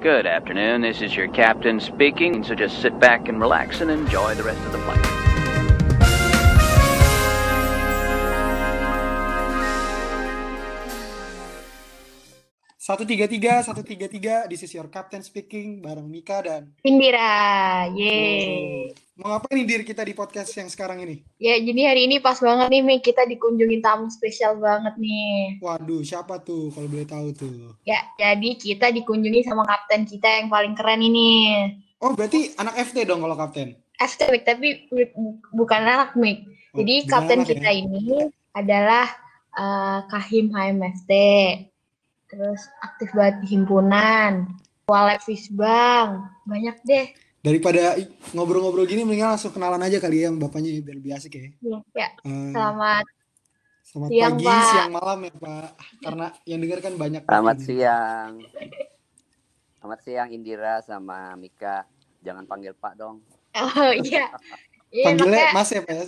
Good afternoon. This is your captain speaking. So just sit back and relax and enjoy the rest of the flight. Satu tiga tiga, satu tiga tiga. This is your captain speaking bareng Mika dan Indira, yeay. Mau ngapain nih dir kita di podcast yang sekarang ini? Ya, jadi hari ini pas banget nih, Mik. Kita dikunjungin tamu spesial banget nih. Waduh, siapa tuh kalau boleh tahu tuh? Ya, jadi kita dikunjungi sama kapten kita yang paling keren ini. Oh, berarti anak FT dong kalau kapten. FT, Mik, tapi bu- bukan anak, Mik. Oh, Jadi bukan kapten anak kita ya? ini adalah eh, Kahim HMFT. Terus aktif banget di himpunan. Wallet Fisbang. Banyak deh. Daripada ngobrol-ngobrol gini, mendingan langsung kenalan aja kali ya yang bapaknya biar lebih asik ya. Ya, Eh, selamat. selamat siang, pagi, Pak. siang, malam ya Pak. Karena yang dengar kan banyak. Selamat ini. siang. Selamat siang Indira sama Mika. Jangan panggil Pak dong. Oh iya. Iya, Panggilnya makanya- Mas ya Pak ya?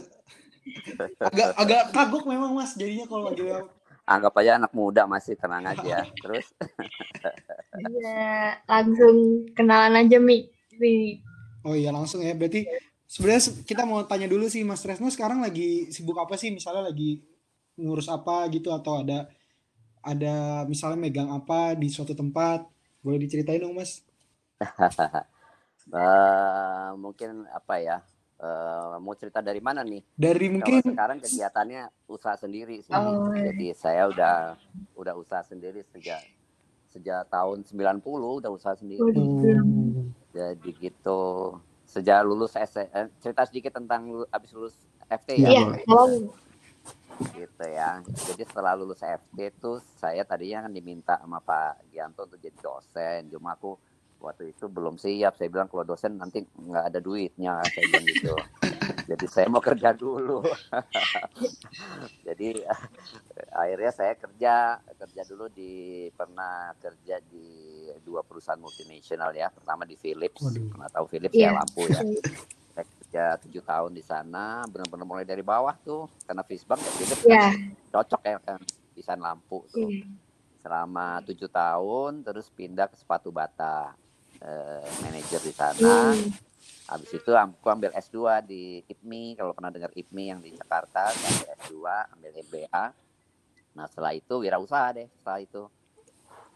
Agak agak kagok memang Mas jadinya kalau manggilnya Anggap aja anak muda masih tenang aja. Terus Iya, langsung kenalan aja Mi. Oh iya langsung ya. Berarti sebenarnya se- kita mau tanya dulu sih Mas Tresno sekarang lagi sibuk apa sih? Misalnya lagi ngurus apa gitu atau ada ada misalnya megang apa di suatu tempat? Boleh diceritain dong Mas? eh, mungkin apa ya? eh, mau cerita dari mana nih? Dari Kalau mungkin sekarang kegiatannya usaha sendiri sih. Oh, iya. Jadi saya udah udah usaha sendiri sejak sejak tahun 90 udah usaha sendiri. Hmm, Jadi gitu. Sejak lulus S eh, cerita sedikit tentang lu- abis lulus FT ya. Iya, tolong. gitu ya. Jadi setelah lulus FT itu saya tadinya kan diminta sama Pak Gianto untuk jadi dosen. Cuma aku waktu itu belum siap. Saya bilang kalau dosen nanti nggak ada duitnya. Saya bilang gitu. Jadi saya mau kerja dulu. jadi akhirnya saya kerja kerja dulu di pernah kerja di dua perusahaan multinasional ya. Pertama di Philips. Waduh. Pernah tahu Philips Iya. ya lampu ya saya kerja tujuh tahun di sana benar-benar mulai dari bawah tuh karena Fisbank ya Philips kan Iya. cocok ya kan desain lampu tuh Iya. selama tujuh tahun terus pindah ke sepatu bata eh, manajer di sana Hmm. habis itu aku ambil S2 di IPMI kalau pernah dengar IPMI yang di Jakarta ambil S2 ambil MBA nah setelah itu wirausaha deh setelah itu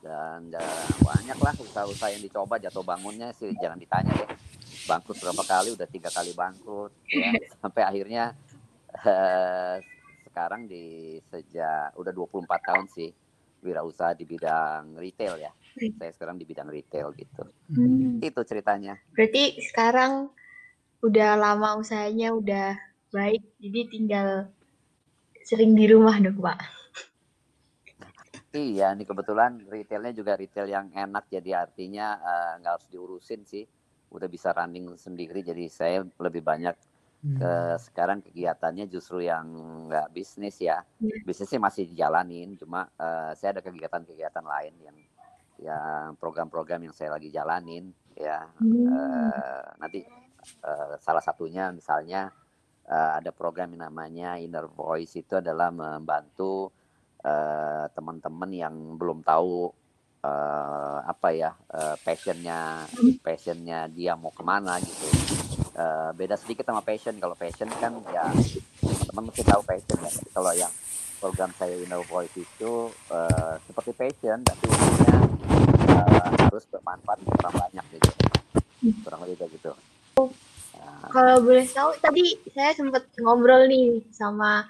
dan ya, banyak lah usaha-usaha yang dicoba jatuh bangunnya sih jangan ditanya deh bangkrut berapa kali udah tiga kali bangkrut ya. Sampai akhirnya eh, sekarang di sejak udah 24 tahun sih wirausaha di bidang retail ya. Saya sekarang di bidang retail gitu. Hmm. itu ceritanya. Berarti sekarang udah lama usahanya udah baik, jadi tinggal sering di rumah dong, Pak. Iya, ini kebetulan retailnya juga retail yang enak, jadi artinya eh, nggak harus diurusin sih, udah bisa running sendiri. Jadi saya lebih banyak Hmm. ke sekarang kegiatannya justru yang nggak bisnis ya, Iya. bisnisnya masih dijalanin, cuma eh, saya ada kegiatan-kegiatan lain yang yang program-program yang saya lagi jalanin ya. Hmm. Eh, nanti eh, salah satunya misalnya eh, ada program yang namanya Inner Voice itu adalah membantu eh, teman-teman yang belum tahu eh, apa ya eh, passionnya passionnya dia mau ke mana gitu. Eh, beda sedikit sama passion. Kalau passion kan ya teman-teman mesti tahu passion ya. Kalau yang program saya Inner Voice itu eh, seperti passion, tapi ujungnya eh, harus bermanfaat orang banyak gitu. Kurang lebih kayak gitu. Kalau boleh tahu, tadi saya sempat ngobrol nih sama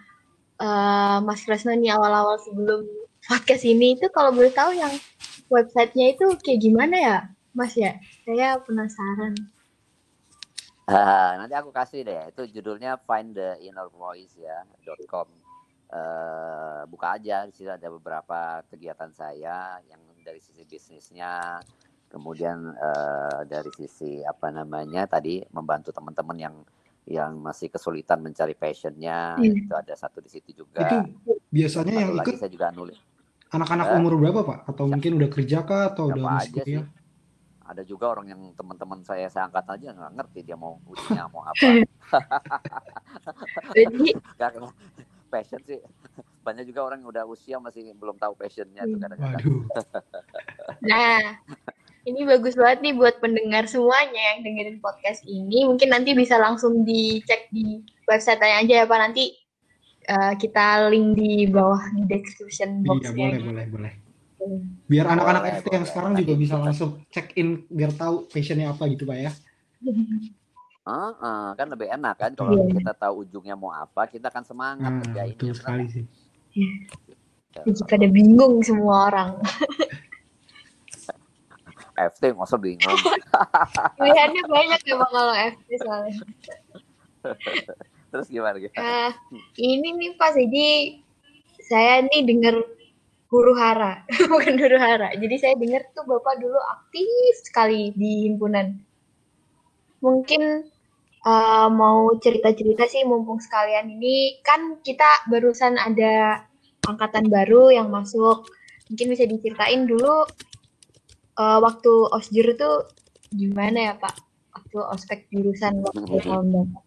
eh, Mas Kresno nih awal-awal sebelum podcast ini itu kalau boleh tahu yang websitenya itu kayak gimana ya, Mas ya? Saya penasaran. Ah, nanti aku kasih deh. Itu judulnya find the inner voice ya .com. Eh, buka aja di situ ada beberapa kegiatan saya yang dari sisi bisnisnya, kemudian eh, dari sisi apa namanya tadi membantu teman-teman yang yang masih kesulitan mencari passionnya Hmm. itu ada satu di situ juga. Itu biasanya yang Satu lagi ikut saya juga nulis. anak-anak umur berapa Pak? Atau mungkin udah kerja kah atau udah masih aja sih. kuliah? Ada juga orang yang teman-teman saya saya angkat aja nggak ngerti dia mau ujinya mau apa. Jadi passion sih banyak juga orang yang udah usia masih belum tahu passionnya tuh kadang-kadang. Waduh. Nah, Ini bagus banget nih buat pendengar semuanya yang dengerin podcast ini. Mungkin nanti bisa langsung dicek di website aja ya Pak. Nanti uh, kita link di bawah di description box. Iya boleh boleh boleh. Biar anak-anak FT yang sekarang juga bisa langsung check in biar tahu passionnya apa gitu Pak ya. Uh, uh, kan lebih enak kan kalau yeah. kita tahu ujungnya mau apa, kita akan semangat nah, kerjain. Betul sekali sih. Ya. Jika ada bingung semua orang. FT usah bingung. Pilihannya banyak ya bang kalau FT soalnya. Terus gimana gitu? Uh, ini nih Pak, jadi saya nih dengar huru hara, bukan huru hara. Jadi saya dengar tuh Bapak dulu aktif sekali di himpunan. Mungkin uh, mau cerita-cerita sih mumpung sekalian ini kan kita barusan ada angkatan baru yang masuk. Mungkin bisa diceritain dulu uh, waktu osjur itu gimana ya Pak? Waktu ospek jurusan waktu tahun berapa?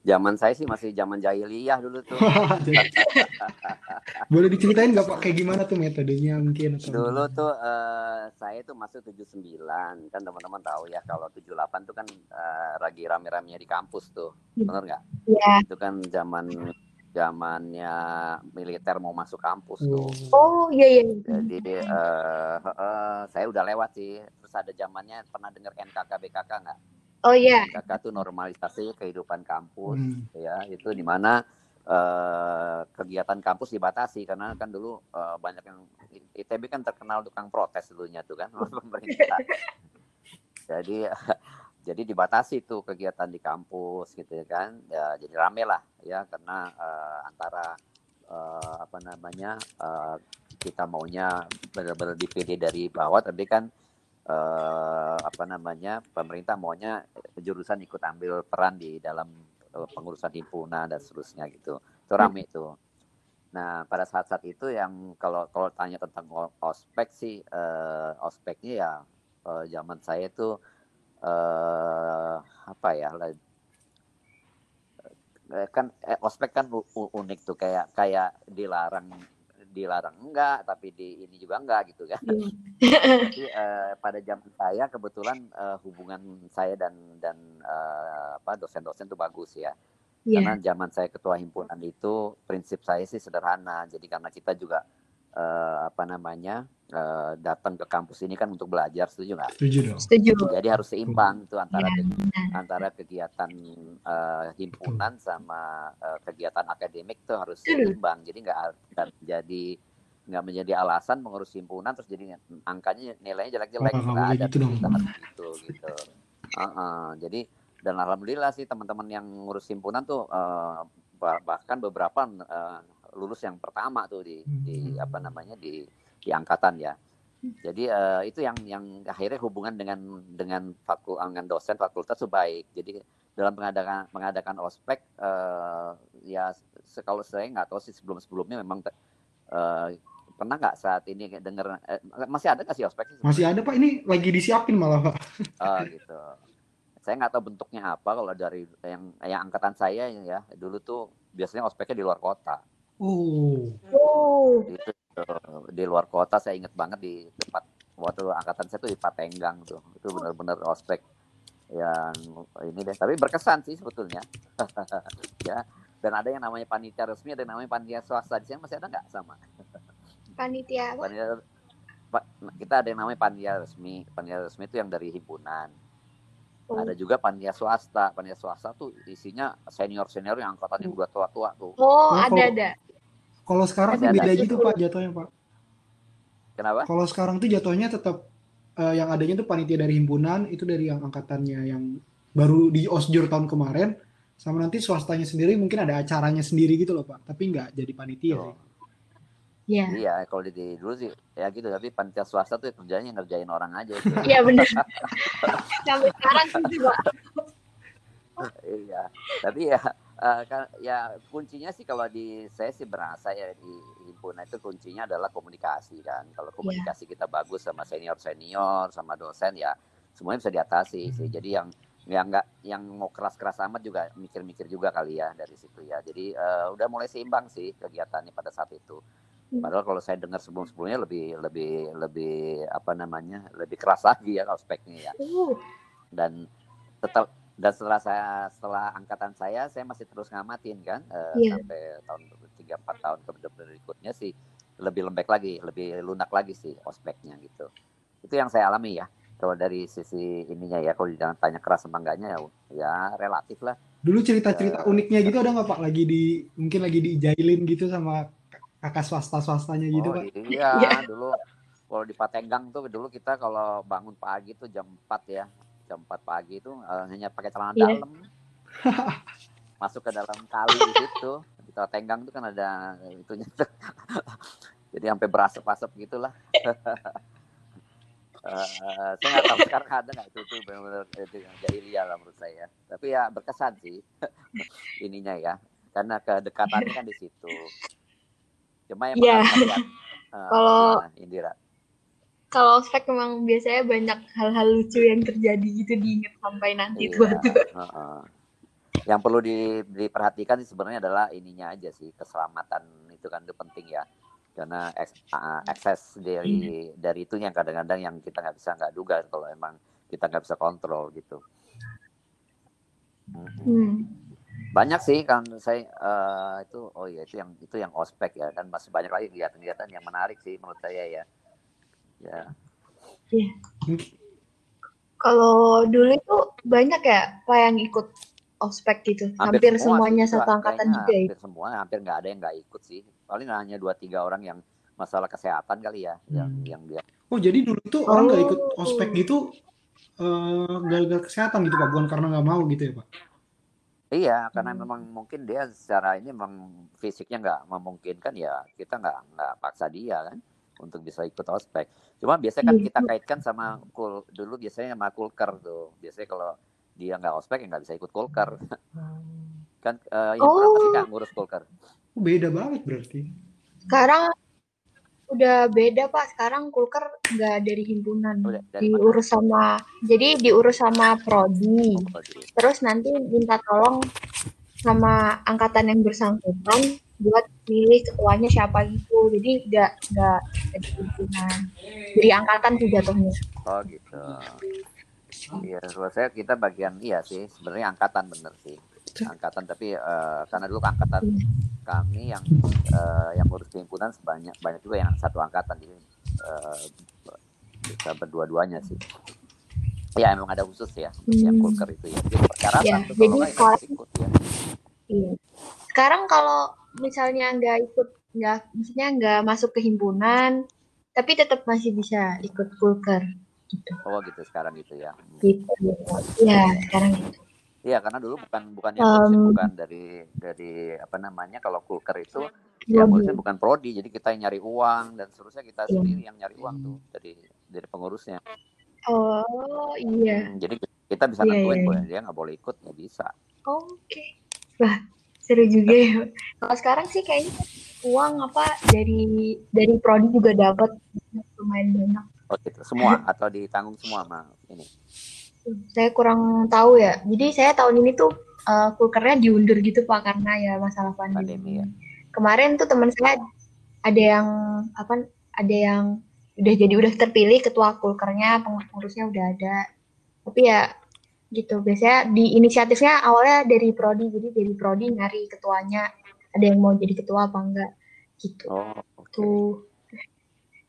Zaman saya sih masih zaman jahiliyah dulu tuh. Boleh diceritain nggak Pak kayak gimana tuh metodenya mungkin? Atau dulu tuh uh, saya tuh masuk 79 kan teman-teman tahu ya kalau 78 tuh kan uh, lagi rame-ramenya di kampus tuh. Hmm. Benar nggak? Iya. Itu kan zaman zamannya militer mau masuk kampus tuh. Oh iya iya. Jadi uh, uh, saya udah lewat sih. Terus ada zamannya pernah dengar NKK BKK nggak? Oh iya. KK itu normalisasi kehidupan kampus hmm. ya itu di mana uh, kegiatan kampus dibatasi karena kan dulu uh, banyak yang ITB kan terkenal tukang protes dulunya tuh kan pemerintah. jadi jadi dibatasi tuh kegiatan di kampus gitu ya kan. Ya jadi rame lah ya karena uh, antara uh, apa namanya uh, kita maunya benar-benar dipilih dari bawah tapi kan eh, apa namanya pemerintah maunya jurusan ikut ambil peran di dalam pengurusan himpunan dan seterusnya gitu. Itu rame itu nah pada saat-saat itu yang kalau kalau tanya tentang ospek sih eh, ospeknya ya eh, zaman saya itu eh, apa ya eh, kan eh, ospek kan unik tuh kayak kayak dilarang dilarang enggak tapi di ini juga enggak gitu kan yeah. jadi uh, pada zaman saya kebetulan uh, hubungan saya dan dan uh, apa dosen-dosen itu bagus ya yeah. karena zaman saya ketua himpunan itu prinsip saya sih sederhana jadi karena kita juga uh, apa namanya uh, datang ke kampus ini kan untuk belajar setuju nggak? Setuju dong. Setuju. Jadi harus seimbang tuh antara ya, antara kegiatan uh, himpunan Betul. sama uh, kegiatan akademik tuh harus seimbang. Jadi nggak jadi nggak menjadi alasan mengurus himpunan terus jadi angkanya nilainya jelek-jelek oh, nggak ada gitu dong. gitu gitu. Uh -uh. Jadi dan alhamdulillah sih teman-teman yang ngurus himpunan tuh uh, bahkan beberapa uh, lulus yang pertama tuh di, di hmm. apa namanya di di angkatan ya. Jadi uh, itu yang yang akhirnya hubungan dengan dengan fakul dengan dosen fakultas itu baik. Jadi dalam mengadakan mengadakan ospek uh, ya kalau saya nggak tahu sih sebelum sebelumnya memang uh, pernah nggak saat ini dengar eh, masih ada nggak sih ospek? Masih ada pak. Ini lagi disiapin malah pak. Oh gitu. Saya nggak tahu bentuknya apa kalau dari yang yang angkatan saya ya dulu tuh biasanya ospeknya di luar kota. Oh. oh. Itu di luar kota saya ingat banget di tempat waktu angkatan saya tuh di Patenggang tuh. Itu benar-benar ospek yang ini deh. Tapi berkesan sih sebetulnya. ya. Dan ada yang namanya panitia resmi, ada yang namanya panitia swasta. Di sini masih ada nggak sama? Panitia apa? Panitia, kita ada yang namanya panitia resmi. Panitia resmi itu yang dari himpunan. Oh. Ada juga panitia swasta. Panitia swasta tuh isinya senior-senior yang angkatannya udah tua-tua tuh. Oh, ada-ada. Kalau sekarang tuh beda gitu Pak jatuhnya Pak. Kenapa? Kalau sekarang tuh jatuhnya tetap uh, yang adanya tuh panitia dari himpunan itu dari yang angkatannya yang baru di osjur tahun kemarin sama nanti swastanya sendiri mungkin ada acaranya sendiri gitu loh Pak. Tapi nggak jadi panitia oh. sih. Iya. Iya, kalau di, dulu sih ya gitu, tapi panitia swasta tuh kerjanya ngerjain orang aja. Iya benar. Sampai sekarang sih Pak. iya, tapi ya Uh, ya kuncinya sih kalau di saya sih berasa ya di himpunan itu kuncinya adalah komunikasi kan. Kalau iya. komunikasi yeah. kita bagus sama senior senior sama dosen ya semuanya bisa diatasi sih. Hmm. Jadi yang yang nggak yang mau keras-keras amat juga mikir-mikir juga kali ya dari situ ya. Jadi uh, udah mulai seimbang sih kegiatannya pada saat itu. Padahal kalau saya dengar sebelum-sebelumnya lebih lebih lebih apa namanya lebih keras lagi ya speknya ya. Uh, Dan setelah dan setelah saya setelah angkatan saya saya masih terus ngamatin kan eh, Iya. sampai tahun tiga empat tahun ke- berikutnya sih lebih lembek lagi lebih lunak lagi sih ospeknya gitu itu yang saya alami ya kalau dari sisi ininya ya kalau jangan tanya keras sama enggaknya ya, ya relatif lah Dulu cerita-cerita Ya. uniknya gitu ada nggak Pak? Lagi di mungkin lagi dijailin gitu sama kakak swasta-swastanya gitu oh Pak? iya Iya. dulu kalau di Patenggang tuh dulu kita kalau bangun pagi tuh jam 4 ya jam 4 pagi itu eh, hanya pakai celana Iya. dalam. Masuk ke dalam kali di situ di Patenggang tuh kan ada itunya jadi sampai berasap-asap gitulah. Eh, saya nggak tahu sekarang ada nggak itu tuh benar-benar itu yang jahiliyah lah menurut saya. Tapi ya berkesan sih ininya ya karena kedekatannya kan di situ. Cuma yang Iya. harus lihat, eh, Kalau- Indira kalau ospek memang biasanya banyak hal-hal lucu yang terjadi gitu diingat sampai nanti Iya, heeh. Yang perlu di- diperhatikan sih sebenarnya adalah ininya aja sih keselamatan itu kan itu penting ya karena uh, akses dari dari itu yang kadang-kadang yang kita nggak bisa nggak duga kalau emang kita nggak bisa kontrol gitu. Mhm. Hmm. Banyak sih kan saya eh, itu oh iya itu yang itu yang ospek ya kan masih banyak lagi kegiatan-kegiatan yang menarik sih menurut saya ya. Ya. Kalau dulu itu banyak ya Pak yang ikut ospek gitu. Hampir, semua semuanya satu angkatan juga ya. Hampir semua, hampir nggak ada yang nggak ikut sih. Paling hanya dua tiga orang yang masalah kesehatan kali ya, yang Hmm. yang dia. Oh jadi dulu tuh orang nggak ikut Oh. ospek gitu eh, gara-gara kesehatan gitu Pak, bukan karena nggak mau gitu ya Pak? Iya, karena Hmm. memang mungkin dia secara ini memang fisiknya nggak memungkinkan ya kita nggak nggak paksa dia kan untuk bisa ikut ospek. Cuma biasanya kan Iya. kita kaitkan sama kul dulu biasanya sama kulker tuh. Biasanya kalau dia nggak ospek ya nggak bisa ikut kulker. kan eh, yang pernah pasti Oh. nggak ngurus kulker. Oh, beda banget berarti. Sekarang udah beda Pak. Sekarang kulker nggak dari himpunan. Udah, dari mana? Diurus sama jadi diurus sama prodi. Oh, di- Terus nanti minta tolong sama angkatan yang bersangkutan buat milih ketuanya siapa gitu. Jadi nggak nggak dari himpunan. Dari angkatan tuh jatuhnya. Oh gitu. Iya, kalau saya kita bagian iya sih sebenarnya angkatan bener sih angkatan tapi eh, karena dulu angkatan kami yang eh, yang ngurus himpunan sebanyak banyak juga yang satu angkatan jadi eh, bisa berdua-duanya sih. Ya emang ada khusus ya yang Hmm. kulker itu ya. Jadi persyaratan Iya, tuh jadi kalau ikut ya. Iya. Sekarang kalau misalnya nggak ikut nggak maksudnya nggak masuk ke himpunan, tapi tetap masih bisa ikut kulker gitu. Oh gitu sekarang gitu ya. Gitu. Ya sekarang gitu. Iya karena dulu bukan bukan yang Um, bukan dari dari apa namanya kalau kulker itu yang Prodi. ngurusin bukan prodi jadi kita yang nyari uang dan seterusnya kita Iya. sendiri yang nyari uang tuh dari dari pengurusnya. Oh iya. Hmm, jadi kita bisa Iya, nentuin iya, boleh dia nggak boleh ikut nggak bisa. Oke. Wah seru juga ya. Kalau sekarang sih kayaknya uang apa dari dari prodi juga dapat lumayan banyak. Oh gitu semua atau ditanggung semua sama ini. Saya kurang tahu ya. Jadi saya tahun ini tuh eh, kulkernya diundur gitu Pak karena ya masalah pandemi. Pandemi, ya. Kemarin tuh teman saya ada yang apa ada yang udah jadi udah terpilih ketua kulkernya, pengurusnya udah ada. Tapi ya gitu biasanya di inisiatifnya awalnya dari prodi jadi dari prodi nyari ketuanya ada yang mau jadi ketua apa enggak gitu Oh oke. tuh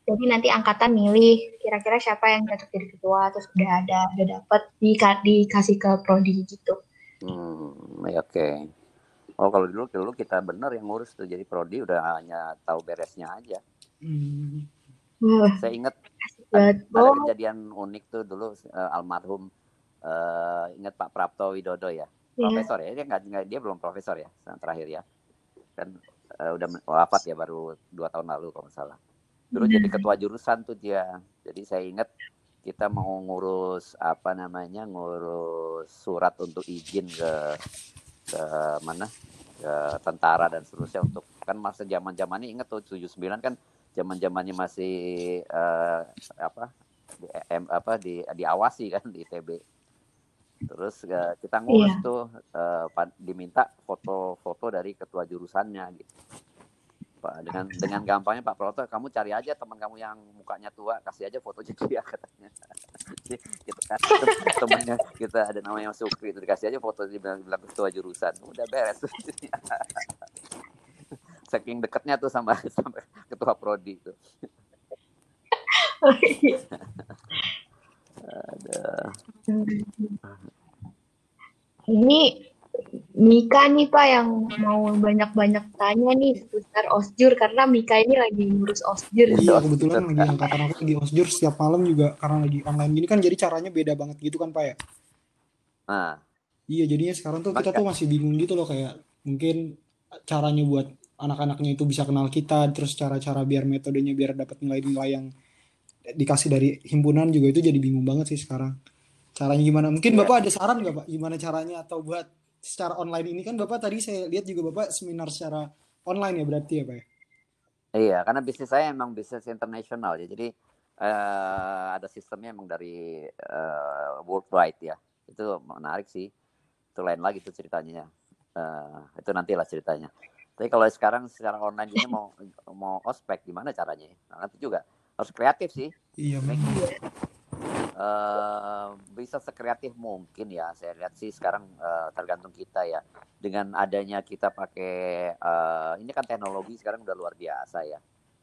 jadi nanti angkatan milih kira-kira siapa yang cocok jadi ketua terus udah ada udah dapet di, dikasih ke prodi gitu Hmm, ya oke. Oh kalau dulu dulu kita bener yang ngurus tuh jadi prodi udah hanya tahu beresnya aja. Hmm. Saya ingat banget ada oh kejadian unik tuh dulu eh, almarhum eh, ingat Pak Prapto Widodo ya? Iya. Profesor ya? Dia nggak dia belum profesor ya yang terakhir ya. Kan eh, udah men- wafat ya baru dua tahun lalu kalau nggak salah. Dulu jadi ketua jurusan tuh dia. Jadi saya ingat kita mau ngurus apa namanya ngurus surat untuk izin ke ke mana? Ke tentara dan seterusnya untuk kan masa zaman zamannya ingat tuh 79 kan zaman zamannya masih eh, apa di, em, apa di diawasi kan di ITB terus eh, kita ngurus Iya. tuh pa- diminta foto-foto dari ketua jurusannya gitu. Pak dengan dengan gampangnya Pak Proto kamu cari aja teman kamu yang mukanya tua kasih aja fotonya dia katanya. Kita kan temennya kita ada namanya Sukri itu dikasih aja foto dia bilang, bilang ketua jurusan. Udah beres. Saking dekatnya tuh sama sama ketua prodi itu ada Ini Mika nih Pak yang mau banyak-banyak tanya nih seputar Osjur karena Mika ini lagi ngurus Osjur. Iya kebetulan lagi angkatan aku lagi osjur setiap malam juga karena lagi online gini kan jadi caranya beda banget gitu kan Pak ya. nah Iya jadinya sekarang tuh kita Maka- tuh masih bingung gitu loh kayak mungkin caranya buat anak-anaknya itu bisa kenal kita terus cara-cara biar metodenya biar dapat nilai-nilai yang dikasih dari himpunan juga itu jadi bingung banget sih sekarang. Caranya gimana? Mungkin Iya. Bapak ada saran nggak Pak gimana caranya atau buat secara online ini kan Bapak tadi saya lihat juga Bapak seminar secara online ya berarti ya Pak ya? Iya, karena bisnis saya emang bisnis internasional ya. Jadi eh, ada sistemnya emang dari eh, worldwide ya. Itu menarik sih. Itu lain lagi tuh ceritanya. Eh, itu nantilah ceritanya. Tapi kalau sekarang secara online ini mau mau ospek gimana caranya? Nah, nanti juga harus kreatif sih. Iya, eh, bisa sekreatif mungkin ya. Saya lihat sih sekarang eh, tergantung kita ya. Dengan adanya kita pakai eh, ini kan teknologi sekarang udah luar biasa ya.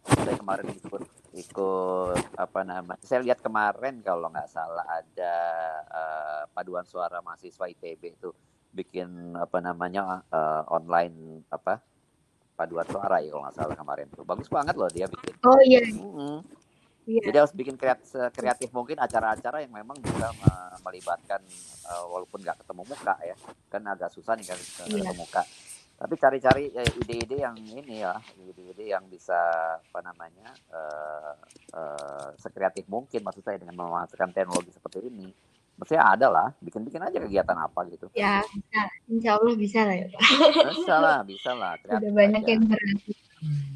Saya kemarin ikut ikut apa namanya? Saya lihat kemarin kalau nggak salah ada eh, paduan suara mahasiswa ITB itu bikin apa namanya eh, online apa paduan suara ya kalau nggak salah kemarin tuh bagus banget loh dia bikin. Oh iya, Mm-mm. Iya. Jadi harus bikin kreat kreatif mungkin acara-acara yang memang bisa me- melibatkan eh, walaupun nggak ketemu muka ya, kan agak susah nih kan Iya. ketemu muka. Tapi cari-cari eh, ide-ide yang ini ya, ide-ide yang bisa apa namanya eh, eh, sekreatif mungkin maksud saya dengan memanfaatkan teknologi seperti ini. Maksudnya ada lah, bikin-bikin aja kegiatan apa gitu. Ya, bisa. Insya Allah bisa lah ya Pak. Bisa lah, bisa lah. Udah kreatif banyak aja. yang berarti.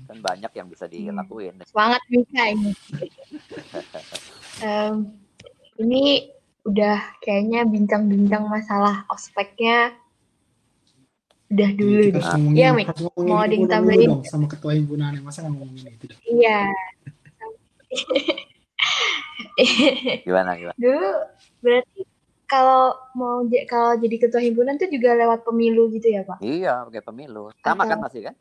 Kan banyak yang bisa dilakuin. Semangat Mika ini. Em, ini udah kayaknya bincang-bincang masalah ospeknya udah dulu Iya, kita deh. harus ngomongin, Iya, Mik. Mau ada yang dulu tambahin? sama ketua himpunan masa nggak ngomongin itu Iya. Gimana gimana? Dulu berarti kalau mau kalau jadi ketua himpunan tuh juga lewat pemilu gitu ya Pak? Iya, pakai pemilu. Sama kan Atau- masih kan?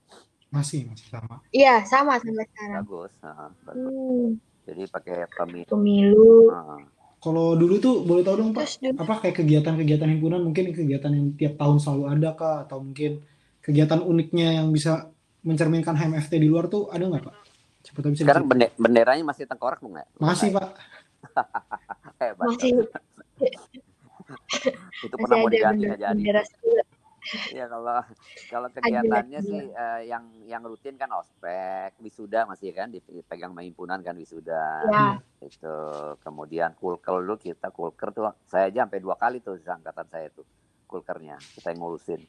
Masih masih sama Iya sama sampai sekarang. Bagus. Heeh, bagus. Hmm, Jadi pakai pemilu. pemilu. Heeh. kalau dulu tuh boleh tahu dong pak Terus apa kayak kegiatan-kegiatan himpunan mungkin kegiatan yang tiap tahun selalu ada kah atau mungkin kegiatan uniknya yang bisa mencerminkan HMFT di luar tuh ada nggak pak? Tahu bisa Sekarang benderanya masih tengkorak belum nggak? masih pak Hebat. masih Itu pernah masih mau diganti nggak jadi. Iya kalau kalau kegiatannya sih eh, yang yang rutin kan ospek, wisuda masih kan dipegang sama himpunan kan wisuda. Ya, Itu kemudian kulker dulu kita kulker tuh saya aja sampai dua kali tuh angkatan saya tuh kulkernya kita yang ngurusin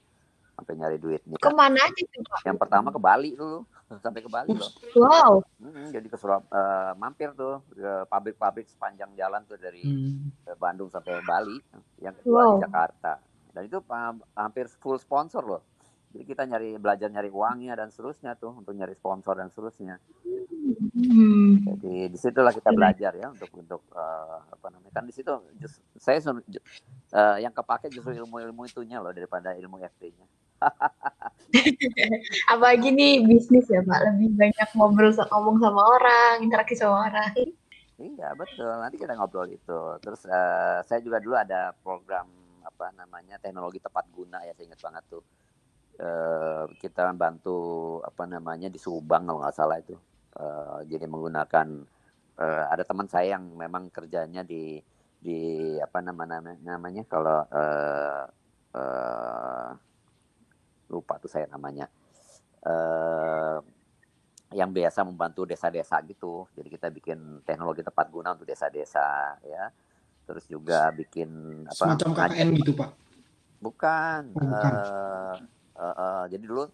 sampai nyari duitnya. ke mana aja tuh Pak? Yang pertama ke Bali dulu sampai ke Bali loh. Wow, Mm, jadi ke Surab eh, mampir tuh ke pabrik-pabrik sepanjang jalan tuh dari Hmm. Bandung sampai Bali. Yang kedua di Wow. Jakarta. Dan itu hampir full sponsor loh. Jadi kita nyari belajar nyari uangnya dan seterusnya tuh untuk nyari sponsor dan seterusnya. Hmm. Jadi di situlah kita Keren. belajar ya untuk untuk eh, apa namanya kan di situ just- saya eh, yang kepake justru ilmu-ilmu itunya loh daripada ilmu FT-nya. Apalagi nih bisnis ya Pak, lebih banyak ngobrol ngomong sama orang, interaksi sama orang. Iya betul. Nanti kita ngobrol itu. Terus eh, saya juga dulu ada program apa namanya teknologi tepat guna ya saya ingat banget tuh. Eh, kita bantu apa namanya di Subang kalau nggak salah itu. Eh, jadi menggunakan eh, ada teman saya yang memang kerjanya di di apa nama nama- namanya kalau eh, eh, lupa tuh saya namanya. Eh, yang biasa membantu desa-desa gitu. Jadi kita bikin teknologi tepat guna untuk desa-desa ya. Terus juga bikin apa? semacam KKN gitu pak Bukan. Oh, bukan. eh, eh, eh, jadi dulu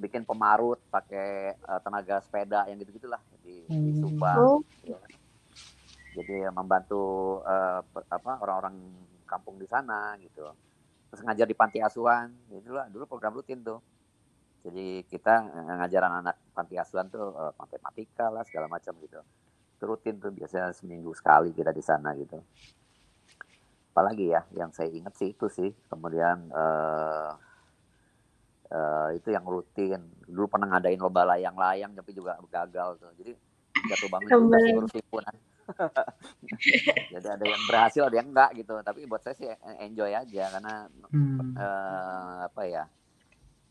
bikin pemarut pakai eh, tenaga sepeda yang gitu-gitulah di, di Hmm. Subang. Oh, Jadi membantu pe- apa orang-orang kampung di sana gitu. Terus ngajar di panti asuhan. Jadi dulu, dulu program rutin tuh. Jadi kita ngajar anak-anak panti asuhan tuh uh, matematika lah segala macam gitu. Itu rutin tuh biasanya seminggu sekali kita di sana gitu. Apalagi ya yang saya ingat sih itu sih. Kemudian uh, uh, itu yang rutin. Dulu pernah ngadain lomba layang-layang tapi juga gagal tuh. Jadi jatuh bangun juga sih ngurus himpunan. Jadi ada yang berhasil, ada yang enggak gitu. Tapi buat saya sih enjoy aja karena hmm. uh, apa ya?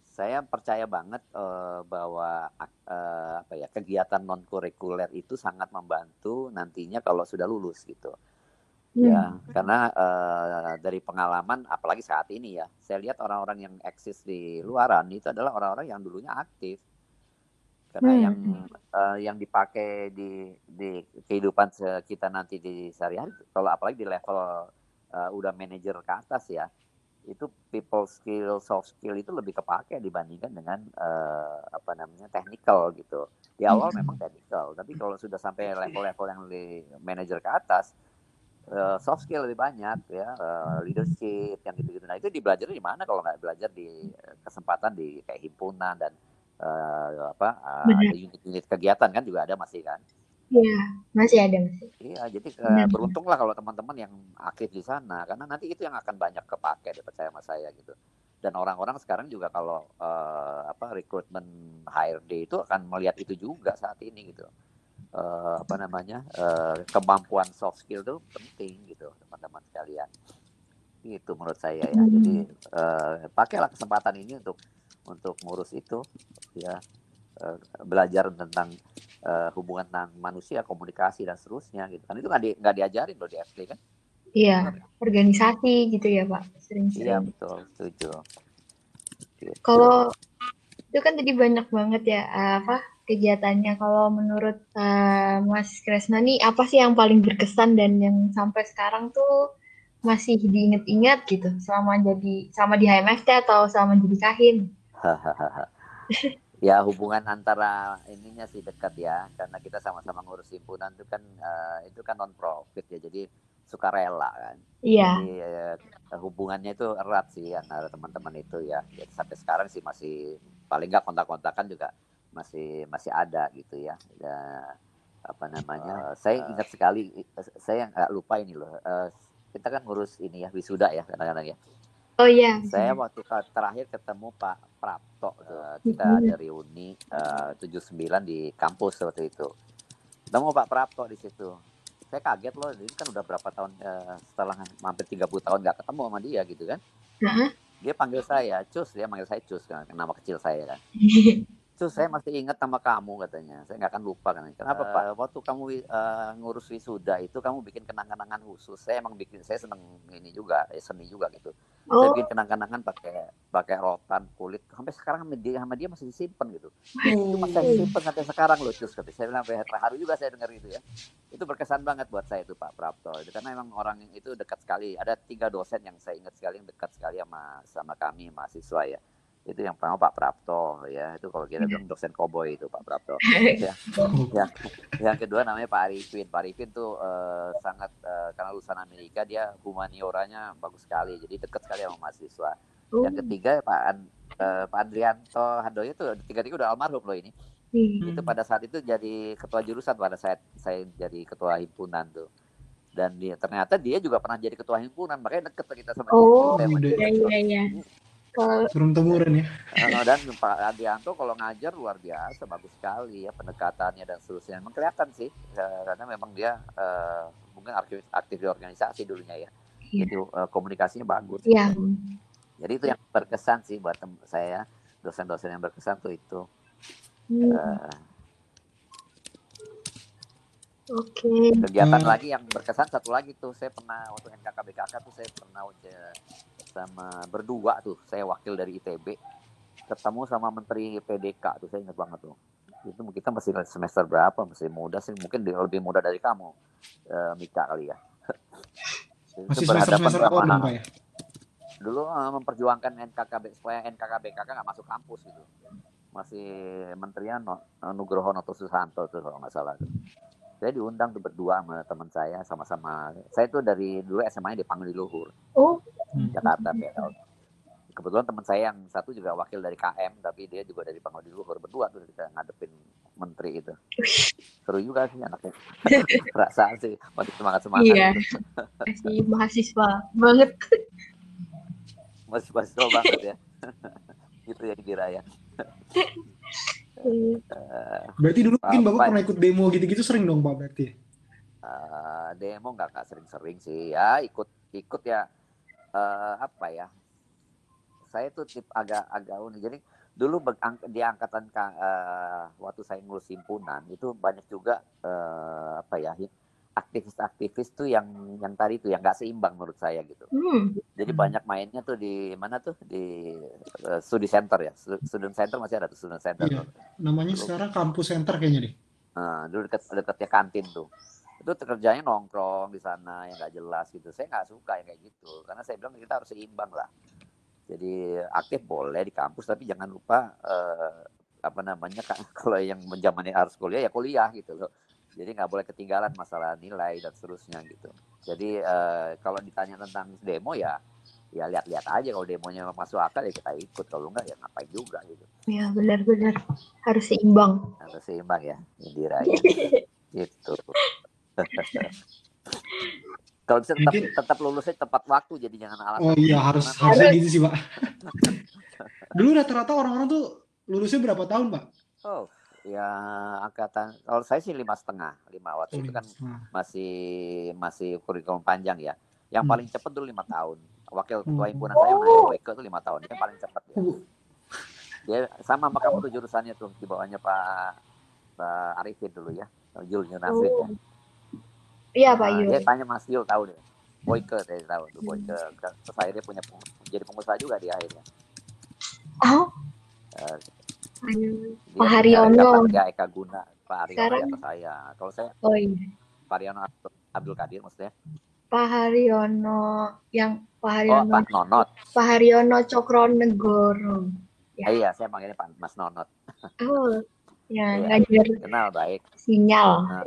Saya percaya banget uh, bahwa uh, apa ya kegiatan non kurikuler itu sangat membantu nantinya kalau sudah lulus gitu. Ya, karena uh, dari pengalaman, apalagi saat ini ya, saya lihat orang-orang yang eksis di luaran itu adalah orang-orang yang dulunya aktif karena hmm. yang uh, yang dipakai di di kehidupan kita nanti di sehari-hari kalau apalagi di level uh, udah manajer ke atas ya itu people skill soft skill itu lebih kepake dibandingkan dengan uh, apa namanya technical gitu di awal hmm. memang technical tapi kalau sudah sampai level-level yang di manajer ke atas uh, soft skill lebih banyak ya uh, leadership yang gitu-gitu nah itu dibelajar di mana kalau nggak belajar di kesempatan di kayak himpunan dan uh, apa uh, ada unit-unit kegiatan kan juga ada masih kan? Iya, masih ada masih. Iya, jadi uh, beruntunglah kalau teman-teman yang aktif di sana karena nanti itu yang akan banyak kepake percaya sama saya gitu. Dan orang-orang sekarang juga kalau uh, apa rekrutmen HRD itu akan melihat itu juga saat ini gitu. Uh, apa namanya uh, kemampuan soft skill itu penting gitu teman-teman sekalian. Itu menurut saya ya. Hmm. Jadi uh, pakailah kesempatan ini untuk untuk ngurus itu ya uh, belajar tentang uh, hubungan tentang manusia komunikasi dan seterusnya gitu kan itu nggak di, diajarin loh di FT kan iya organisasi gitu ya pak sering-sering iya betul setuju gitu. kalau itu kan tadi banyak banget ya apa kegiatannya. Kalau menurut uh, Mas Kresna nih apa sih yang paling berkesan dan yang sampai sekarang tuh masih diinget-ingat gitu? Selama jadi sama di HMFT atau selama jadi kahin? Ya hubungan antara ininya sih dekat ya karena kita sama-sama ngurus himpunan itu kan uh, itu kan non profit ya jadi suka rela kan. Iya. Jadi, uh, hubungannya itu erat sih antara teman-teman itu ya. Jadi sampai sekarang sih masih paling nggak kontak-kontakan juga masih masih ada gitu ya, ya apa namanya uh, saya ingat sekali saya nggak lupa ini loh uh, kita kan ngurus ini ya wisuda ya kadang-kadang ya Oh iya. Saya waktu terakhir ketemu Pak Prapto, uh, kita mm -hmm. ada reuni uh, 79 di kampus waktu itu. Ketemu Pak Prapto di situ. Saya kaget loh, ini kan udah berapa tahun uh, setelah hampir 30 tahun nggak ketemu sama dia gitu kan. Uh -huh. Dia panggil saya Cus, dia panggil saya Cus kan, nama kecil saya kan. Terus saya masih ingat sama kamu katanya. Saya nggak akan lupa kan. Kenapa uh, Pak? Waktu kamu uh, ngurus wisuda itu kamu bikin kenang-kenangan khusus. Saya emang bikin saya seneng ini juga, eh, seni juga gitu. Oh. Saya bikin kenang-kenangan pakai pakai rotan kulit. Sampai sekarang sama dia sama dia masih disimpan gitu. Hmm. Itu masih disimpan sampai sekarang loh Cus. Saya bilang terharu juga saya dengar itu ya. Itu berkesan banget buat saya itu Pak Prapto. Itu karena emang orang itu dekat sekali. Ada tiga dosen yang saya ingat sekali yang dekat sekali sama sama kami mahasiswa ya itu yang pertama Pak Prapto ya. Itu kalau kita bilang dosen koboi itu Pak Prapto. Ya. yang yang kedua namanya Pak Arifin. Pak Arifin tuh uh, sangat uh, karena lulusan Amerika dia humanioranya bagus sekali. Jadi dekat sekali sama mahasiswa. Yang oh. ketiga Pak An, uh, Pak Andrianto Handoyo itu tiga-tiga udah almarhum loh ini. Hmm. itu pada saat itu jadi ketua jurusan pada saat saya jadi ketua himpunan tuh. Dan dia ternyata dia juga pernah jadi ketua himpunan makanya deket kita sama oh, dia. iya iya iya turun temurun ya dan Pak Adianto kalau ngajar luar biasa bagus sekali ya pendekatannya dan seterusnya memang kelihatan sih ya, karena memang dia uh, mungkin aktif, aktif di organisasi dulunya ya yeah. jadi uh, komunikasinya bagus yeah. jadi itu yang berkesan sih buat saya dosen-dosen yang berkesan tuh itu hmm. uh, Oke. Okay. Kegiatan hmm. lagi yang berkesan satu lagi tuh saya pernah waktu NKKBKK tuh saya pernah sama berdua tuh saya wakil dari ITB ketemu sama menteri PDK tuh saya ingat banget tuh. Itu kita masih semester berapa masih muda sih mungkin lebih muda dari kamu uh, Mika kali ya. Masih semester semester dong ya? Dulu uh, memperjuangkan NKKB supaya NKKBKK nggak masuk kampus gitu. Masih menterian Nugroho Noto Susanto tuh kalau nggak salah tuh saya diundang tuh berdua sama teman saya sama-sama. Saya tuh dari dulu SMA di Pangli Luhur. Oh. Jakarta PL kebetulan teman saya yang satu juga wakil dari KM tapi dia juga dari Pangudi Luhur. Berdua tuh kita ngadepin menteri itu. Seru juga sih anaknya. Perasaan sih. Masih semangat semangat Iya. Masih mahasiswa banget. masih mahasiswa banget ya. Gitu ya kira ya Eh, Berarti dulu mungkin Bapak Apa? pernah ikut demo gitu-gitu sering dong Pak berarti. eh, demo nggak nggak sering-sering sih ya ikut ikut ya eh, apa ya saya tuh tip agak agak unik jadi dulu di angkatan ka- eh, waktu saya ngurus himpunan itu banyak juga eh, apa ya aktivis-aktivis tuh yang yang tadi tuh yang nggak seimbang menurut saya gitu Hmm. jadi Hmm. banyak mainnya tuh di mana tuh di eh, studi center ya Stu- student center masih ada tuh student center Iya. tuh. Namanya sekarang kampus center kayaknya deh. Nah, dulu dekat dekatnya kantin tuh. Itu kerjanya nongkrong di sana yang nggak jelas gitu. Saya nggak suka yang kayak gitu karena saya bilang kita harus seimbang lah. Jadi aktif boleh di kampus tapi jangan lupa eh, apa namanya ka- kalau yang menjamani harus kuliah ya kuliah gitu loh. Jadi nggak boleh ketinggalan masalah nilai dan seterusnya gitu. Jadi eh, kalau ditanya tentang demo ya ya lihat-lihat aja kalau demonya masuk akal ya kita ikut kalau enggak ya ngapain juga gitu. Ya benar-benar harus seimbang. Harus seimbang ya Indira ya. gitu. Kalau bisa tetap, Mungkin- tetap lulusnya tepat waktu jadi jangan alasan. Oh iya harus Karena- harusnya gitu sih Pak. Dulu rata-rata orang-orang tuh lulusnya berapa tahun Pak? Oh, ya angkatan kalau saya sih lima setengah lima waktu itu kan Nah, masih masih kurikulum panjang ya. Yang Hmm. paling cepat dulu lima tahun. Wakil ketua Hmm. himpunan saya namanya Boyke itu lima tahun. Dia paling cepat ya. Oh. Dia sama sama kamu tuh jurusannya tuh di bawahnya Pak Pak Arifin dulu ya. Yul Yunafrid ya. Oh. Iya Pak Nah, Yul. dia tanya Mas Yul tahu deh. Boyke saya tahu tuh Boyke. Terus akhirnya punya jadi pengusaha juga dia akhirnya. Oh. Eh, Pak punya Haryono. tiga Eka Guna. Pak Haryono Sekarang- di atas saya. Kalau saya Oh iya. Pak Haryono Abdul- Kadir maksudnya. Pak Haryono yang Pak Oh Haryono Pak Nonot. Pak Haryono Cokronegoro. Ya. Eh, iya saya manggilnya Pak Mas Nonot. Oh. Ya, Iya. ngajar Kenal baik. sinyal. Ah.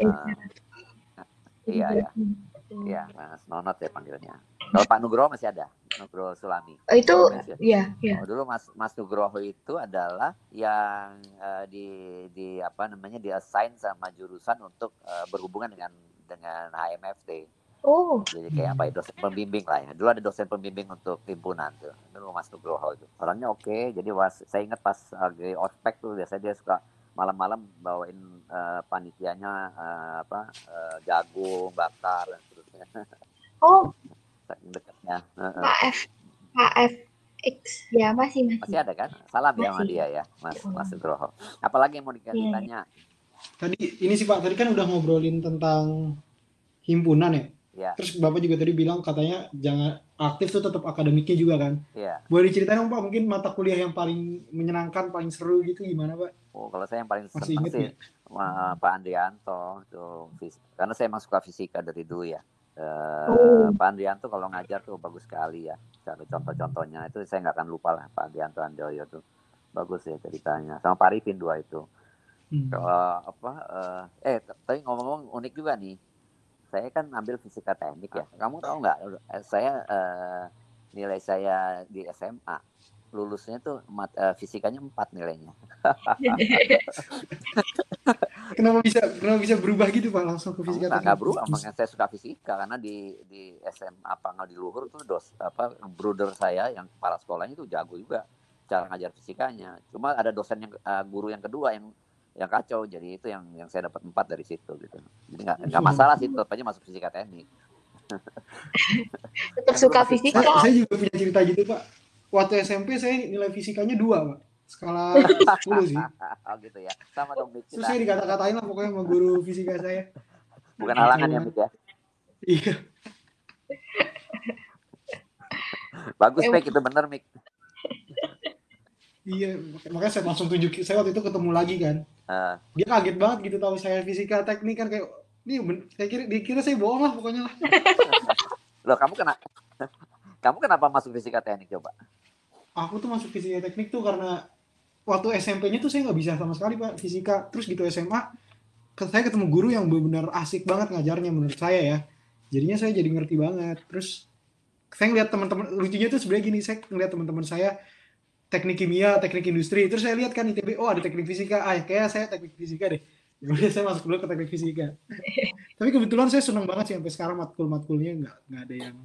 Iya ya. Hmm. Iya Mas Nonot ya panggilnya. Kalau Pak Nugroho masih ada. Nugroho Sulami. Oh, itu ada. ya, ya. Oh, dulu Mas Mas Nugroho itu adalah yang eh, di di apa namanya di assign sama jurusan untuk eh, berhubungan dengan dengan HMFT. Oh, Jadi kayak apa ya dosen pembimbing lah ya. Dulu ada dosen pembimbing untuk himpunan tuh. Dulu Mas Nugroho itu. Orangnya oke. Jadi was, saya ingat pas lagi ospek tuh biasanya dia suka malam-malam bawain eh, panitianya eh, apa eh, jagung bakar dan seterusnya. oh, Pak F, Pak FX ya masih Masih masih. ada kan? Salam ya sama Masih. dia ya, Mas Oh. Mas Nugroho. Apalagi yang mau Iya. ditanya? Tadi ini sih Pak, tadi kan udah ngobrolin tentang himpunan ya. Ya, Terus Bapak juga tadi bilang katanya jangan aktif tuh tetap akademiknya juga kan. iya. Boleh diceritain dong Pak, mungkin mata kuliah yang paling menyenangkan, paling seru gitu gimana Pak? Oh, kalau saya yang paling Masih senang inget sih sama Pak Andrianto tuh karena saya emang suka fisika dari dulu ya. Eh, Oh. Pak Andrianto kalau ngajar tuh bagus sekali ya. Cara contoh-contohnya itu saya nggak akan lupa lah Pak Andrianto Andoyo tuh bagus ya ceritanya. Sama Pak Arifin dua itu. Hmm. Kalau apa? eh, eh tapi ngomong-ngomong unik juga nih. Saya kan ambil fisika teknik ya. Kamu tahu nggak? eh, Saya eh, nilai saya di SMA lulusnya tuh mat- eh, fisikanya 4 nilainya. Kenapa bisa kenapa bisa berubah gitu Pak langsung ke fisika Nggak, nggak berubah, makanya saya suka fisika karena di di SMA Panggal di Luhur tuh dos apa brother saya yang kepala sekolahnya itu jago juga cara ngajar fisikanya. Cuma ada dosen yang eh, guru yang kedua yang yang kacau, jadi itu yang yang saya dapat empat dari situ gitu. Jadi nggak nggak masalah sih, tetap aja masuk fisika teknik. Tetap suka fisika. Saya, saya juga punya cerita gitu Pak. Waktu SMP saya nilai fisikanya dua Pak. Skala 10 sih. oh gitu ya, sama dong Mik. Saya dikata-katain lah pokoknya sama guru fisika saya. bukan halangan ya Mik ya. Iya. Bagus Mik, itu bener Mik. Iya, makanya saya langsung tunjuk saya waktu itu ketemu lagi kan. Eh, Dia kaget banget gitu tahu saya fisika teknik kan kayak ini saya kira dikira saya bohong lah pokoknya lah. loh kamu kena kamu kenapa masuk fisika teknik coba? Aku tuh masuk fisika teknik tuh karena waktu SMP-nya tuh saya nggak bisa sama sekali Pak fisika. Terus gitu SMA saya ketemu guru yang benar-benar asik banget ngajarnya menurut saya ya. Jadinya saya jadi ngerti banget. Terus saya ngeliat teman-teman lucunya tuh sebenarnya gini saya ngeliat teman-teman saya teknik kimia teknik industri terus saya lihat kan ITB oh ada teknik fisika ah kayak saya teknik fisika deh Kemudian saya masuk dulu ke teknik fisika tapi kebetulan saya senang banget sih sampai sekarang matkul matkulnya nggak nggak ada yang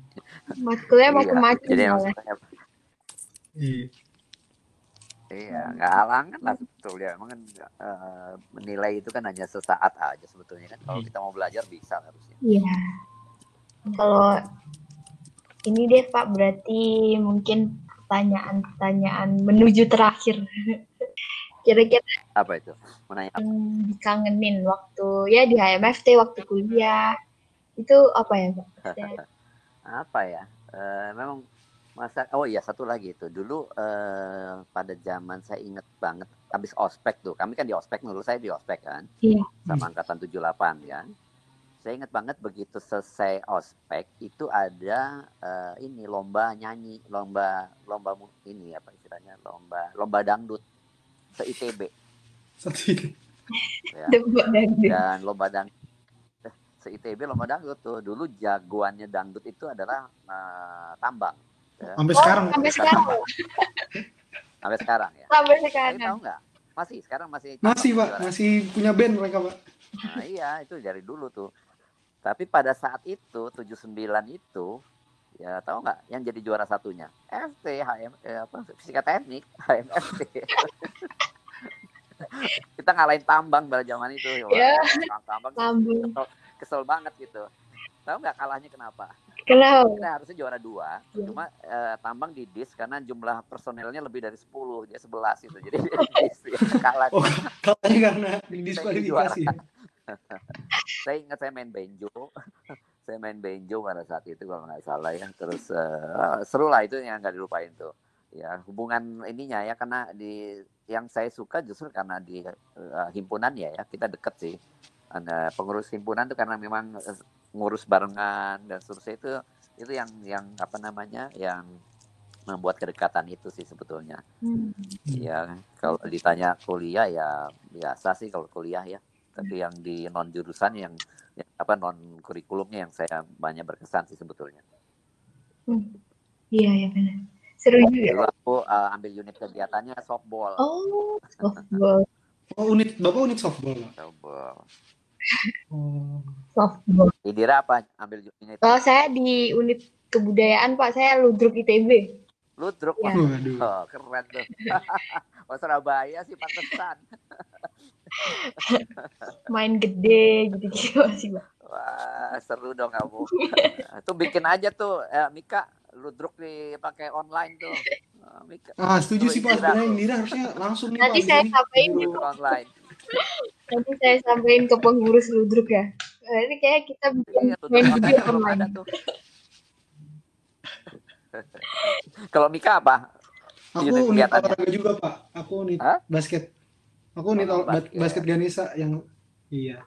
Matkulnya macam-macam jadi maksudnya iya. Iya, nggak halangan lah sebetulnya. Emang kan eh, menilai itu kan hanya sesaat aja sebetulnya kan. Kalau Hmm. kita mau belajar bisa harusnya. Iya. Kalau ini deh Pak, berarti mungkin pertanyaan-pertanyaan menuju terakhir. Kira-kira Apa itu? Menanya yang dikangenin waktu ya di HMFT waktu kuliah itu apa ya Pak? Apa ya? Eh, memang masa oh iya satu lagi itu. Dulu eh, pada zaman saya inget banget habis ospek tuh. Kami kan di ospek dulu saya di ospek kan? Iya. sama angkatan 78 kan saya inget banget begitu selesai ospek itu ada eh, ini lomba nyanyi lomba lomba ini apa istilahnya lomba lomba dangdut se ITB ya. Dangdut. dan lomba dang eh, se ITB lomba dangdut tuh. Dulu jagoannya dangdut itu adalah eh, tambang sampai Oh, sekarang. sampai sekarang. sampai sekarang ya? Sampai sekarang. tahu nggak? Masih sekarang masih masih pak. juara. masih punya band mereka pak. Nah, iya itu dari dulu tuh. Tapi pada saat itu 79 itu ya tahu nggak yang jadi juara satunya? FT HM eh, apa fisika teknik HMFT kita ngalahin tambang pada zaman itu Ya. tambang Lambung. kesel, kesel banget gitu. Tahu nggak kalahnya kenapa Kenapa? kita harusnya juara dua Iya. cuma eh, tambang di dis karena jumlah personelnya lebih dari 10 dia 11 itu jadi dis, ya, kalah. Oh kalahnya karena didiskualifikasi saya ingat saya main benjo saya main benjo pada saat itu kalau nggak salah ya. Terus eh, seru lah itu yang nggak dilupain tuh. Ya hubungan ininya ya karena di yang saya suka justru karena di eh, himpunan ya ya kita deket sih. Ada pengurus himpunan tuh karena memang ngurus barengan dan seterusnya itu itu yang yang apa namanya yang membuat kedekatan itu sih sebetulnya Hmm. ya kalau ditanya kuliah ya biasa sih kalau kuliah ya tapi yang di non jurusan yang, yang apa non kurikulumnya yang saya banyak berkesan sih sebetulnya Hmm. Iya, iya benar. Seru juga. dulu aku uh, ambil unit kegiatannya softball Oh, softball. oh unit bapak unit softball softball oh. Softball. Indira apa ambil unit Kalau saya di unit kebudayaan Pak, saya ludruk ITB. ludruk? Ya. Waduh. Oh, keren tuh. Oh Surabaya sih pantesan. Main gede gitu-gitu sih Pak. wah seru dong kamu. Tuh bikin aja tuh eh, Mika ludruk dipakai online tuh. Eh, Mika. Ah setuju sih pak. Sebenarnya. Indira harusnya langsung nih Nanti pak saya di sampaikan. Online Nanti saya sampaikan ke pengurus ludruk ya. Nah, Ini kayak kita bikin Iya, main video online. Kalau Mika apa? Aku Unit unit olahraga juga pak. Aku unit Hah? basket. Aku unit Oh, basket. basket Ganesa yang iya.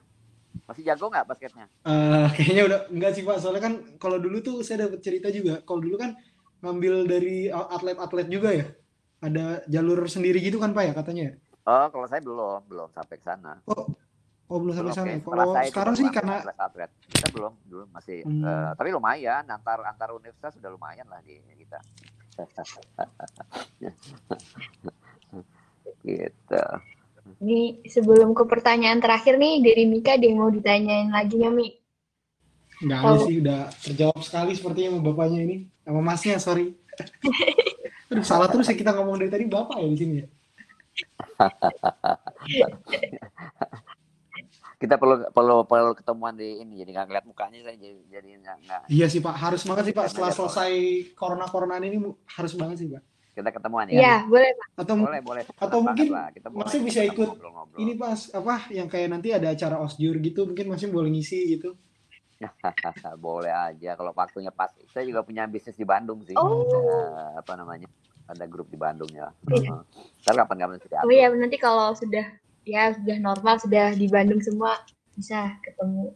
Masih jago nggak basketnya? Eh, kayaknya udah enggak sih pak. Soalnya kan kalau dulu tuh saya dapat cerita juga. Kalau dulu kan ngambil dari atlet-atlet juga ya. Ada jalur sendiri gitu kan pak ya katanya. Ya? Oh, kalau saya belum, belum sampai ke sana. Oh, oh belum sampai sana. ya? setelah Kalau sekarang sih karena atlet-atlet. Kita belum, belum masih. Hmm. eh, tapi lumayan, antar antar universitas sudah lumayan lah di kita. gitu. Ini sebelum ke pertanyaan terakhir nih dari Mika ada yang mau ditanyain lagi nggak Mi? nggak ada Oh. sih udah terjawab sekali sepertinya sama bapaknya ini. Sama masnya sorry. Aduh, salah terus ya kita ngomong dari tadi bapak ya di sini ya. Kita perlu perlu perlu ketemuan di ini, jadi nggak ngeliat mukanya saya jadi jadi nggak nggak Iya sih Pak, harus banget sih Pak. Setelah ya, selesai corona-coronaan ini mu- harus banget sih Pak. kita ketemuan ya. Iya, boleh Pak. Atau Boleh boleh. Atau mungkin lah. kita boleh Masnya bisa kita ikut ngobrol-ngobrol. ini pas apa yang kayak nanti ada acara osjur gitu, mungkin masih boleh ngisi gitu. boleh aja kalau waktunya pas. Saya juga punya bisnis di Bandung sih. Oh. Eh, apa namanya? Ada grup di Bandung ya. Iya. Ntar kapan-kapan kita Oh iya, nanti kalau sudah ya sudah normal, sudah di Bandung semua bisa ketemu.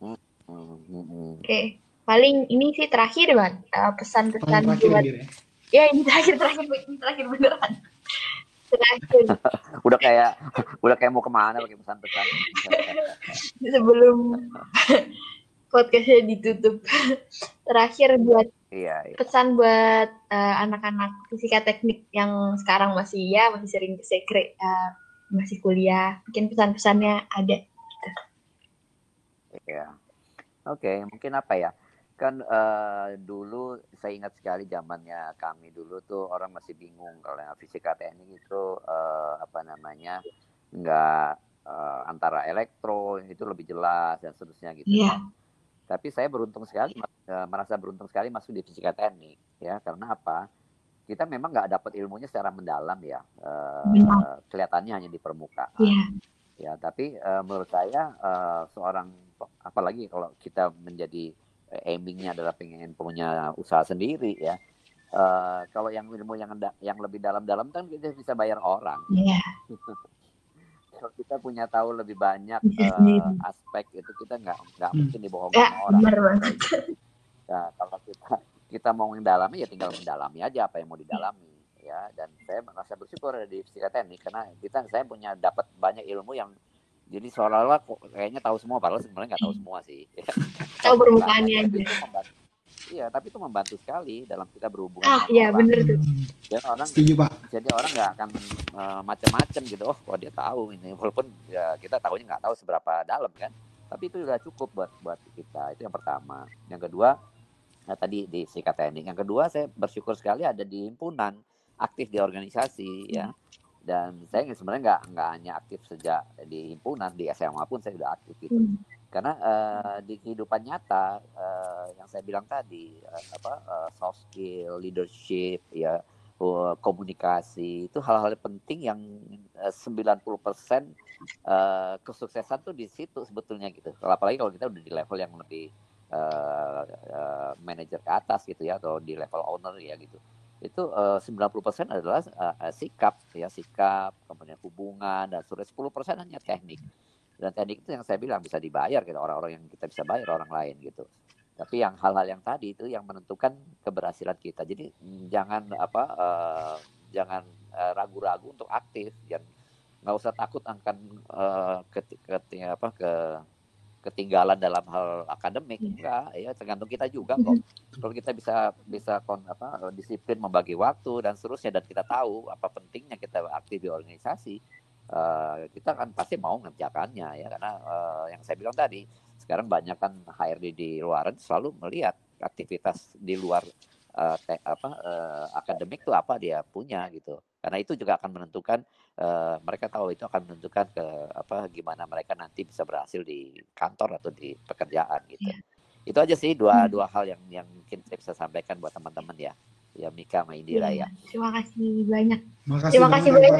Hmm, hmm, hmm. Oke, paling ini sih terakhir Bang, Eh, pesan-pesan buat ya. ya ini terakhir terakhir ini terakhir beneran. Terakhir Udah kayak udah kayak mau ke mana pakai pesan-pesan. sebelum podcastnya ditutup. Terakhir buat Iya, iya. pesan buat eh, anak-anak fisika teknik yang sekarang masih ya masih sering sekre eh, masih kuliah. Mungkin pesan-pesannya ada. Iya. Oke, mungkin apa ya? Kan eh, dulu saya ingat sekali zamannya kami dulu tuh orang masih bingung kalau yang fisika teknik itu eh, apa namanya nggak eh, antara elektro itu lebih jelas dan seterusnya gitu. Iya. Tapi saya beruntung sekali, mas- eh, merasa beruntung sekali masuk di fisika teknik, ya karena apa? Kita memang nggak dapat ilmunya secara mendalam ya, Benar. kelihatannya hanya di permukaan. Iya. Ya, tapi eh, menurut saya eh, seorang apalagi kalau kita menjadi aimingnya adalah pengen punya usaha sendiri ya. Eh, kalau yang ilmu yang yang lebih dalam-dalam kan kita bisa bayar orang. Iya. Kalau kita punya tahu lebih banyak sendiri. aspek itu kita nggak nggak Hmm. mungkin dibohongin Ya, orang. benar banget. Ya, kalau kita kita mau mendalami ya tinggal mendalami aja apa yang mau didalami ya dan saya merasa bersyukur ada di teknik karena kita saya punya dapat banyak ilmu yang jadi seolah-olah kayaknya tahu semua padahal sebenarnya nggak tahu semua sih. Tahu permukaannya Tapi aja. membantu- Iya, tapi itu membantu sekali dalam kita berhubungan Ah, iya orang. bener tuh. Dan orang Setuju Pak. jadi orang nggak akan eh, macam-macam gitu. Oh, kok dia tahu ini walaupun ya kita tahunya nggak tahu seberapa dalam kan. Tapi itu sudah cukup buat buat kita. Itu yang pertama. Yang kedua, nah, tadi di sikat teknik. Yang kedua, saya bersyukur sekali ada di himpunan, aktif di organisasi ya. Dan saya sebenarnya nggak nggak hanya aktif sejak di himpunan di SMA pun saya sudah aktif gitu Hmm. Karena eh, di kehidupan nyata eh, yang saya bilang tadi eh, apa eh, soft skill leadership ya eh, komunikasi itu hal-hal penting yang eh, 90% eh, kesuksesan tuh di situ sebetulnya gitu. Apalagi kalau kita udah di level yang lebih eh, eh, manajer ke atas gitu ya atau di level owner ya gitu. Itu eh, 90% adalah eh, sikap ya sikap kemudian hubungan dan seterusnya. 10% hanya teknik dan teknik itu yang saya bilang bisa dibayar gitu orang-orang yang kita bisa bayar orang lain gitu. Tapi yang hal-hal yang tadi itu yang menentukan keberhasilan kita. Jadi mm, jangan apa eh, jangan eh, ragu-ragu untuk aktif. Dan nggak usah takut akan eh, keti- keti- apa ke ketinggalan dalam hal akademik. Iya. enggak ya tergantung kita juga kok. Kalau kita bisa bisa kon, apa disiplin membagi waktu dan seterusnya dan kita tahu apa pentingnya kita aktif di organisasi eh, kita kan pasti mau mengerjakannya ya karena eh, yang saya bilang tadi sekarang banyak kan HRD di luar selalu melihat aktivitas di luar eh, te- apa eh, akademik itu apa dia punya gitu karena itu juga akan menentukan eh, mereka tahu itu akan menentukan ke apa gimana mereka nanti bisa berhasil di kantor atau di pekerjaan gitu Iya. itu aja sih dua Hmm. dua hal yang yang mungkin saya bisa sampaikan buat teman-teman ya ya Mika sama Indira Iya. ya Terima kasih banyak. Makasih Terima kasih ya, banyak.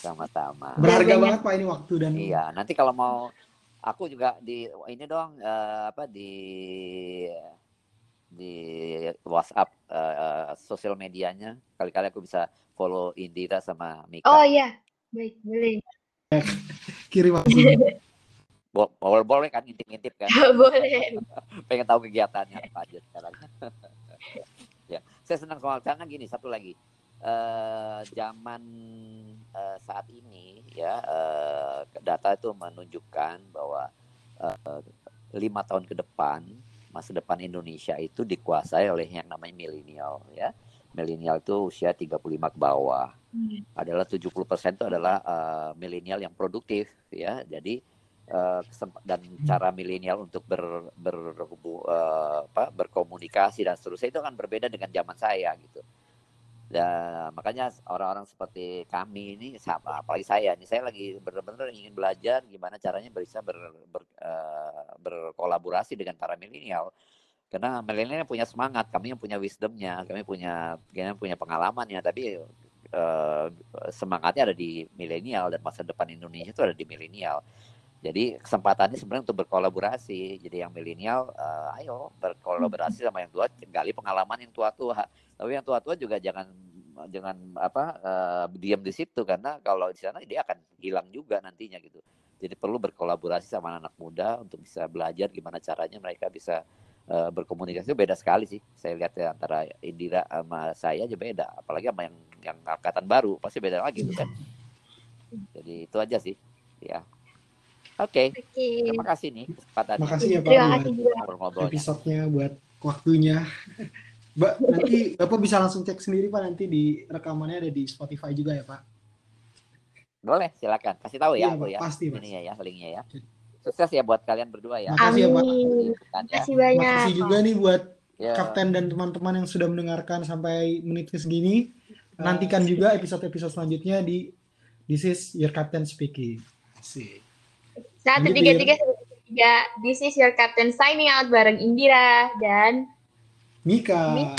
Sama-sama berharga banyak. banget Pak ini waktu dan Iya, nanti kalau mau aku juga di ini dong eh, apa di di WhatsApp eh, sosial medianya kali-kali aku bisa follow Indira sama Mika. Oh iya, baik boleh. kirim langsung. Bo- boleh boleh kan ngintip-ngintip kan boleh. pengen tahu kegiatannya apa aja sekarang. ya, saya senang soal karena gini satu lagi eh zaman eh, saat ini ya eh, data itu menunjukkan bahwa eh, lima tahun ke depan masa depan Indonesia itu dikuasai oleh yang namanya milenial ya. Milenial itu usia 35 ke bawah. Adalah 70% itu adalah eh, milenial yang produktif ya. Jadi eh, dan cara milenial untuk ber, berhubu- eh, apa, berkomunikasi dan seterusnya itu akan berbeda dengan zaman saya gitu. Dan makanya orang-orang seperti kami ini sama apalagi saya ini saya lagi benar-benar ingin belajar gimana caranya bisa ber, ber- eh, berkolaborasi dengan para milenial. Karena milenial punya semangat kami yang punya wisdomnya kami punya kami punya pengalamannya tapi eh, semangatnya ada di milenial dan masa depan Indonesia itu ada di milenial jadi kesempatannya sebenarnya untuk berkolaborasi. Jadi yang milenial eh, ayo berkolaborasi sama yang tua gali pengalaman yang tua-tua tapi yang tua-tua juga jangan jangan apa eh, diam di situ. Karena kalau di sana dia akan hilang juga nantinya gitu. Jadi perlu berkolaborasi sama anak muda untuk bisa belajar gimana caranya mereka bisa eh, berkomunikasi. Itu beda sekali sih. Saya lihat ya antara Indira sama saya aja beda. Apalagi sama yang yang angkatan baru. Pasti beda lagi tuh kan. Jadi itu aja sih. Ya Oke, Oke. terima kasih nih kesempatannya. Makasih ya Pak Terima buat kasih juga. episodenya buat waktunya. Mbak, nanti Bapak bisa langsung cek sendiri Pak nanti di rekamannya ada di Spotify juga ya Pak. Boleh, silakan. Kasih tahu ya Iya, aku Pak, ya. pasti, ya, ya linknya ya. Sukses ya buat kalian berdua ya. Makasih ya, Pak. Ya. Makasih banyak. Makasih juga nih buat Ya. Kapten dan teman-teman yang sudah mendengarkan sampai menit ke segini. Nantikan juga episode-episode selanjutnya di This is Your Captain Speaking. Asik. Satu tiga tiga tiga. This is your captain signing out bareng Indira dan Mika.